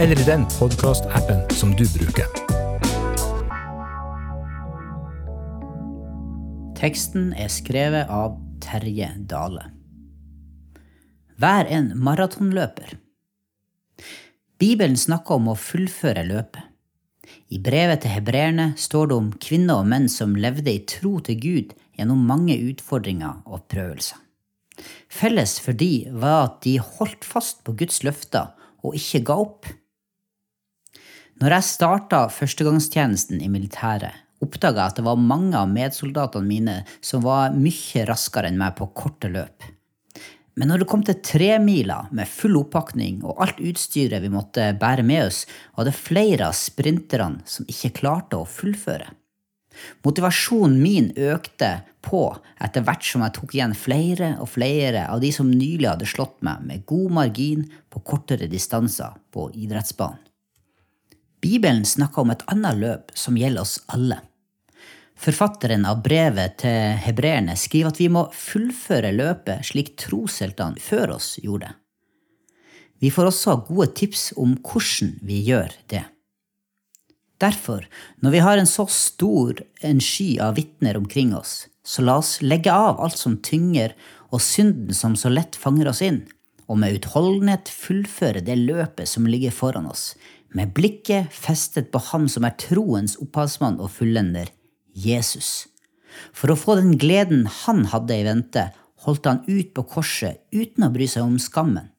eller i den podkastappen som du bruker. Teksten er skrevet av Terje Dale. Vær en maratonløper. Bibelen snakker om å fullføre løpet. I brevet til hebreerne står det om kvinner og menn som levde i tro til Gud gjennom mange utfordringer og prøvelser. Felles for de var at de holdt fast på Guds løfter og ikke ga opp. Når jeg starta førstegangstjenesten i militæret, oppdaga jeg at det var mange av medsoldatene mine som var mye raskere enn meg på korte løp. Men når det kom til tremila med full oppakning og alt utstyret vi måtte bære med oss, var det flere av sprinterne som ikke klarte å fullføre. Motivasjonen min økte på etter hvert som jeg tok igjen flere og flere av de som nylig hadde slått meg med god margin på kortere distanser på idrettsbanen. Bibelen snakker om et annet løp som gjelder oss alle. Forfatteren av brevet til hebreerne skriver at vi må fullføre løpet slik trosheltene før oss gjorde. Vi får også gode tips om hvordan vi gjør det. Derfor, når vi har en så stor en sky av vitner omkring oss, så la oss legge av alt som tynger og synden som så lett fanger oss inn, og med utholdenhet fullføre det løpet som ligger foran oss, med blikket festet på Ham som er troens opphavsmann og fullender, Jesus. For å få den gleden han hadde i vente, holdt han ut på korset uten å bry seg om skammen.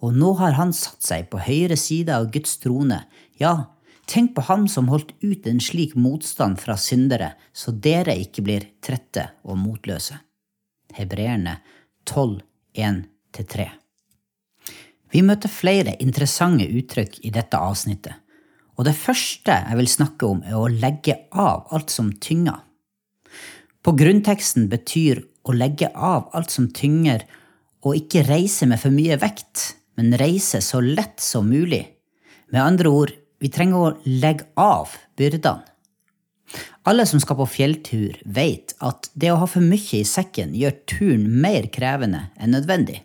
Og nå har han satt seg på høyre side av Guds trone, ja, Tenk på ham som holdt ut en slik motstand fra syndere, så dere ikke blir trette og motløse. Hebreerne 12, 1-3. Vi møter flere interessante uttrykk i dette avsnittet, og det første jeg vil snakke om, er å legge av alt som tynger. På grunnteksten betyr å legge av alt som tynger, og ikke reise med for mye vekt, men reise så lett som mulig. Med andre ord, vi trenger å legge av byrdene. Alle som skal på fjelltur, vet at det å ha for mye i sekken gjør turen mer krevende enn nødvendig.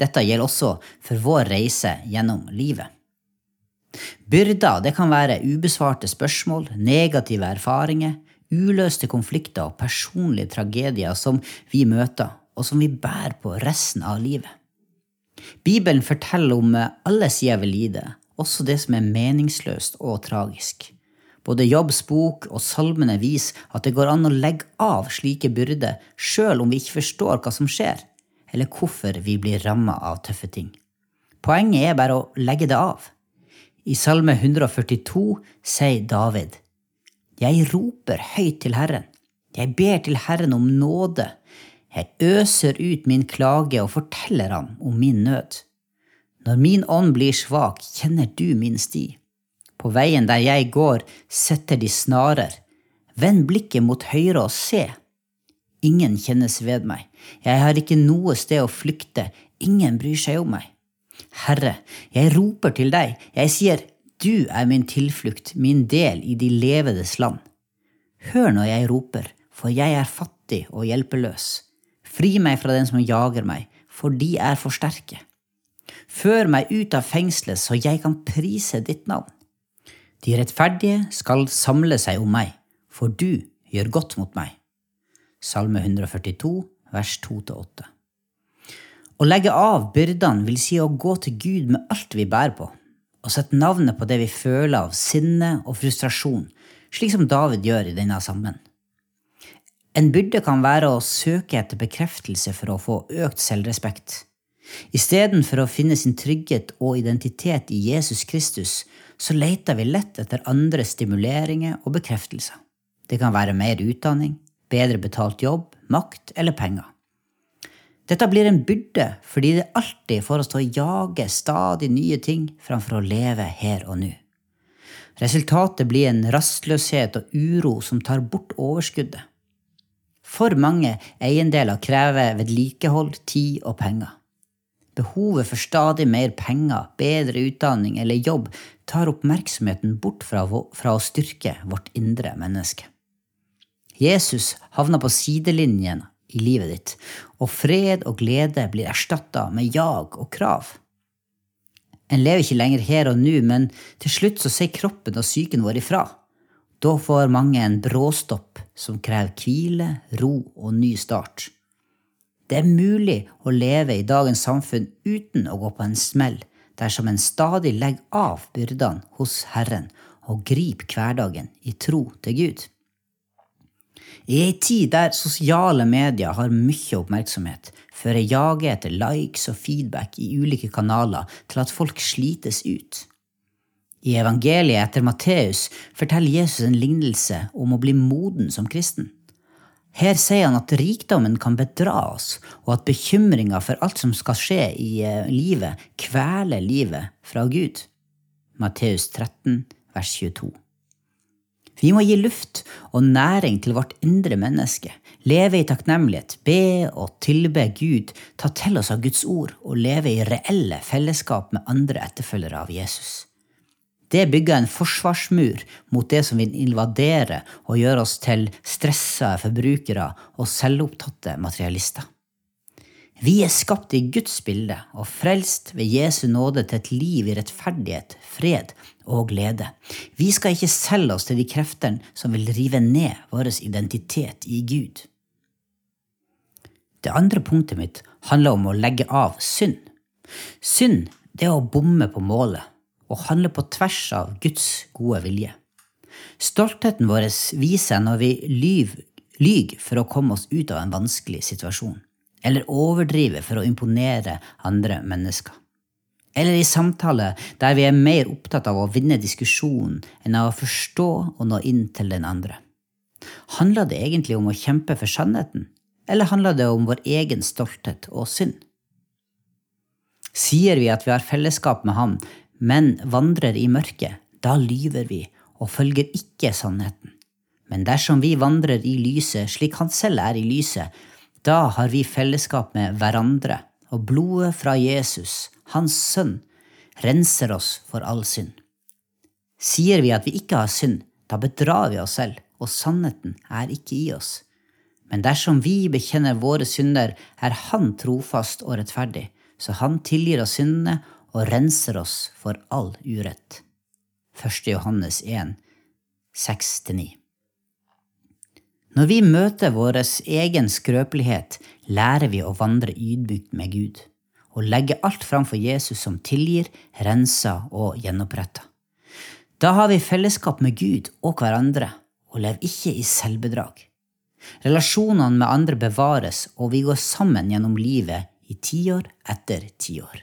Dette gjelder også for vår reise gjennom livet. Byrder det kan være ubesvarte spørsmål, negative erfaringer, uløste konflikter og personlige tragedier som vi møter, og som vi bærer på resten av livet. Bibelen forteller om alle sider ved livet, også det som er meningsløst og tragisk. Både Jobbs bok og salmene viser at det går an å legge av slike byrder sjøl om vi ikke forstår hva som skjer, eller hvorfor vi blir ramma av tøffe ting. Poenget er bare å legge det av. I Salme 142 sier David, Jeg roper høyt til Herren, jeg ber til Herren om nåde, jeg øser ut min klage og forteller ham om min nød. Når min ånd blir svak, kjenner du min sti. På veien der jeg går, setter de snarer. Vend blikket mot høyre og se. Ingen kjennes ved meg. Jeg har ikke noe sted å flykte. Ingen bryr seg om meg. Herre, jeg roper til deg. Jeg sier, du er min tilflukt, min del i de levedes land. Hør når jeg roper, for jeg er fattig og hjelpeløs. Fri meg fra den som jager meg, for de er for sterke. Før meg ut av fengselet, så jeg kan prise ditt navn. De rettferdige skal samle seg om meg, for du gjør godt mot meg. Salme 142, vers 2-8. Å legge av byrdene vil si å gå til Gud med alt vi bærer på, og sette navnet på det vi føler av sinne og frustrasjon, slik som David gjør i denne sammen. En byrde kan være å søke etter bekreftelse for å få økt selvrespekt. Istedenfor å finne sin trygghet og identitet i Jesus Kristus, så leter vi lett etter andre stimuleringer og bekreftelser. Det kan være mer utdanning, bedre betalt jobb, makt eller penger. Dette blir en byrde fordi det alltid får oss til å jage stadig nye ting framfor å leve her og nå. Resultatet blir en rastløshet og uro som tar bort overskuddet. For mange eiendeler krever vedlikehold, tid og penger. Behovet for stadig mer penger, bedre utdanning eller jobb tar oppmerksomheten bort fra, fra å styrke vårt indre menneske. Jesus havner på sidelinjen i livet ditt, og fred og glede blir erstatta med jag og krav. En lever ikke lenger her og nå, men til slutt så sier kroppen og psyken vår ifra. Da får mange en bråstopp som krever hvile, ro og ny start. Det er mulig å leve i dagens samfunn uten å gå på en smell, dersom en stadig legger av byrdene hos Herren og griper hverdagen i tro til Gud. I ei tid der sosiale medier har mye oppmerksomhet, fører jaget etter likes og feedback i ulike kanaler til at folk slites ut. I evangeliet etter Matteus forteller Jesus en lignelse om å bli moden som kristen. Her sier han at rikdommen kan bedra oss, og at bekymringa for alt som skal skje i eh, livet, kveler livet fra Gud. Matteus 13, vers 22. Vi må gi luft og næring til vårt indre menneske, leve i takknemlighet, be og tilbe Gud, ta til oss av Guds ord og leve i reelle fellesskap med andre etterfølgere av Jesus. Det bygger en forsvarsmur mot det som vil invadere og gjøre oss til stressa forbrukere og selvopptatte materialister. Vi er skapt i Guds bilde og frelst ved Jesu nåde til et liv i rettferdighet, fred og glede. Vi skal ikke selge oss til de kreftene som vil rive ned vår identitet i Gud. Det andre punktet mitt handler om å legge av synd. Synd det er å bomme på målet og handle på tvers av Guds gode vilje. Stoltheten vår viser når vi lyver for å komme oss ut av en vanskelig situasjon, eller overdrive for å imponere andre mennesker. Eller i samtale der vi er mer opptatt av å vinne diskusjonen enn av å forstå og nå inn til den andre. Handler det egentlig om å kjempe for sannheten, eller handler det om vår egen stolthet og synd? Sier vi at vi har fellesskap med Han, men vandrer i mørket, da lyver vi og følger ikke sannheten. Men dersom vi vandrer i lyset slik han selv er i lyset, da har vi fellesskap med hverandre, og blodet fra Jesus, hans sønn, renser oss for all synd. Sier vi at vi ikke har synd, da bedrar vi oss selv, og sannheten er ikke i oss. Men dersom vi bekjenner våre synder, er Han trofast og rettferdig, så Han tilgir oss syndene og renser oss for all urett. 1. Johannes 1, 6-9. Når vi møter vår egen skrøpelighet, lærer vi å vandre ydmykt med Gud, og legge alt framfor Jesus som tilgir, renser og gjenoppretter. Da har vi fellesskap med Gud og hverandre, og lever ikke i selvbedrag. Relasjonene med andre bevares, og vi går sammen gjennom livet i tiår etter tiår.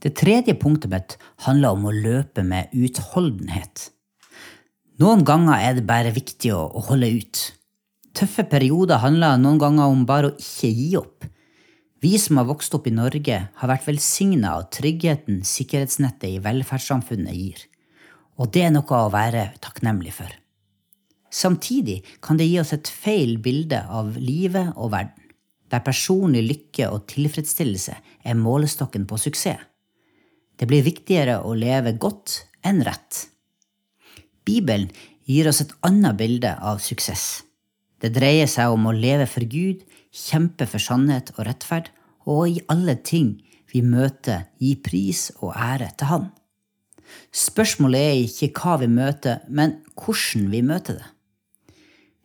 Det tredje punktet mitt handler om å løpe med utholdenhet. Noen ganger er det bare viktig å, holde ut. Tøffe perioder handler noen ganger om bare å ikke gi opp. Vi som har vokst opp i Norge, har vært velsigna av tryggheten sikkerhetsnettet i velferdssamfunnet gir. Og det er noe å være takknemlig for. Samtidig kan det gi oss et feil bilde av livet og verden, der personlig lykke og tilfredsstillelse er målestokken på suksess. Det blir viktigere å leve godt enn rett. Bibelen gir oss et annet bilde av suksess. Det dreier seg om å leve for Gud, kjempe for sannhet og rettferd, og i alle ting vi møter, gi pris og ære til Han. Spørsmålet er ikke hva vi møter, men hvordan vi møter det.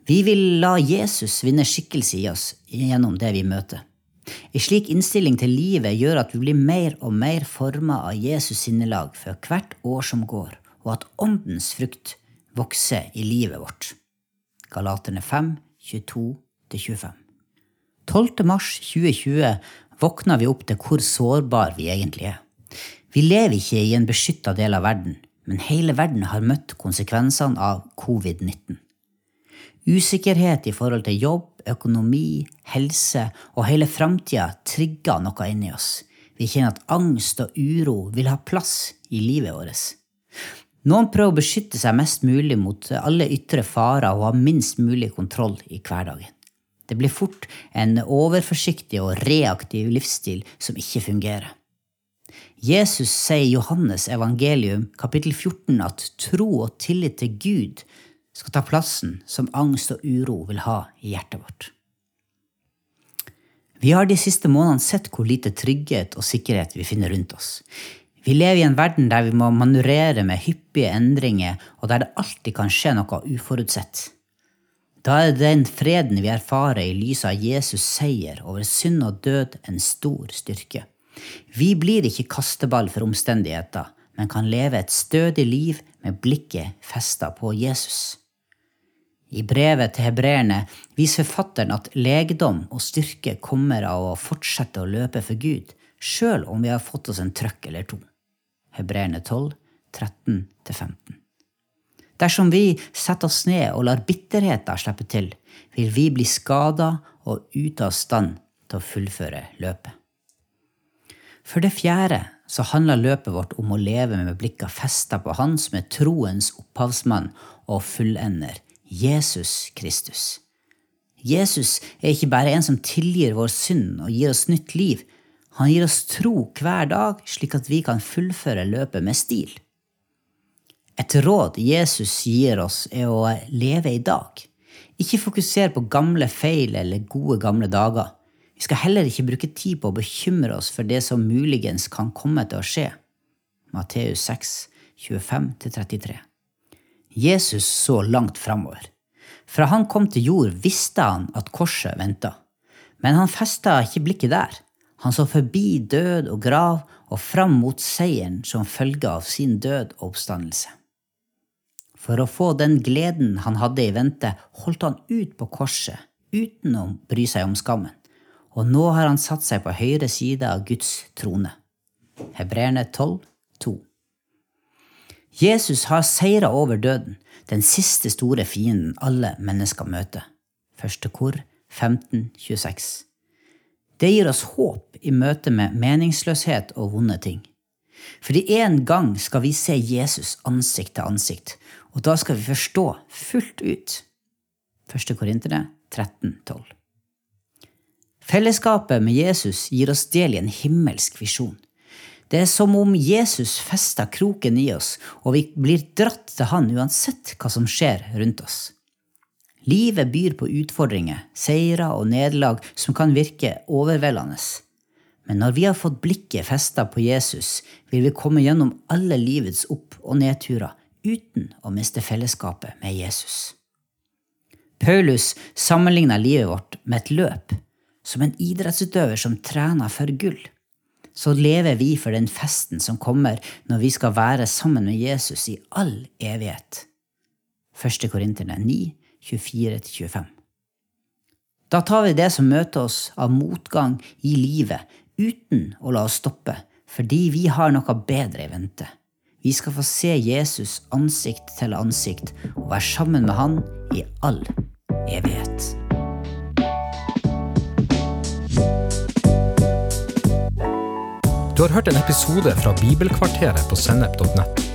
Vi vil la Jesus vinne skikkelse i oss gjennom det vi møter. En slik innstilling til livet gjør at vi blir mer og mer forma av Jesus sinnelag for hvert år som går, og at åndens frukt vokser i livet vårt. Galaterne 5, 22-25. 12. mars 2020 våkna vi opp til hvor sårbar vi egentlig er. Vi lever ikke i en beskytta del av verden, men hele verden har møtt konsekvensene av covid-19. Usikkerhet i forhold til jobb, økonomi, helse og hele framtida trigger noe inni oss. Vi kjenner at angst og uro vil ha plass i livet vårt. Noen prøver å beskytte seg mest mulig mot alle ytre farer og ha minst mulig kontroll i hverdagen. Det blir fort en overforsiktig og reaktiv livsstil som ikke fungerer. Jesus sier i Johannes evangelium kapittel 14 at tro og tillit til Gud skal ta plassen som angst og uro vil ha i hjertet vårt. Vi har de siste månedene sett hvor lite trygghet og sikkerhet vi finner rundt oss. Vi lever i en verden der vi må manøvrere med hyppige endringer, og der det alltid kan skje noe uforutsett. Da er den freden vi erfarer i lys av Jesus' seier over synd og død, en stor styrke. Vi blir ikke kasteball for omstendigheter, men kan leve et stødig liv med blikket festa på Jesus. I brevet til hebreerne viser forfatteren at legdom og styrke kommer av å fortsette å løpe for Gud, sjøl om vi har fått oss en trøkk eller to. Hebreerne 12, 13-15. Dersom vi setter oss ned og lar bitterheten slippe til, vil vi bli skada og ute av stand til å fullføre løpet. For det fjerde så handler løpet vårt om å leve med blikka festa på Han som er troens opphavsmann og fullender, Jesus Kristus. Jesus er ikke bare en som tilgir vår synd og gir oss nytt liv. Han gir oss tro hver dag, slik at vi kan fullføre løpet med stil. Et råd Jesus gir oss, er å leve i dag. Ikke fokusere på gamle feil eller gode, gamle dager. Vi skal heller ikke bruke tid på å bekymre oss for det som muligens kan komme til å skje. Matteus 6, 25-33. Jesus så langt framover. Fra han kom til jord, visste han at korset venta. Men han festa ikke blikket der. Han så forbi død og grav og fram mot seieren som følge av sin død og oppstandelse. For å få den gleden han hadde i vente, holdt han ut på korset uten å bry seg om skammen, og nå har han satt seg på høyre side av Guds trone. Hebreerne 12, 2. Jesus har seira over døden, den siste store fienden alle mennesker møter. Første kor 1526. Det gir oss håp i møte med meningsløshet og vonde ting. Fordi en gang skal vi se Jesus ansikt til ansikt, og da skal vi forstå fullt ut. Første Korinterne 1312. Fellesskapet med Jesus gir oss del i en himmelsk visjon. Det er som om Jesus fester kroken i oss, og vi blir dratt til han uansett hva som skjer rundt oss. Livet byr på utfordringer, seire og nederlag som kan virke overveldende. Men når vi har fått blikket festa på Jesus, vil vi komme gjennom alle livets opp- og nedturer uten å miste fellesskapet med Jesus. Paulus sammenligna livet vårt med et løp, som en idrettsutøver som trener for gull så lever vi for den festen som kommer når vi skal være sammen med Jesus i all evighet. 1. Korinterne 9, 24-25. Da tar vi det som møter oss av motgang i livet, uten å la oss stoppe, fordi vi har noe bedre i vente. Vi skal få se Jesus ansikt til ansikt og være sammen med han i all evighet. Du har hørt en episode fra Bibelkvarteret på sennep.nett.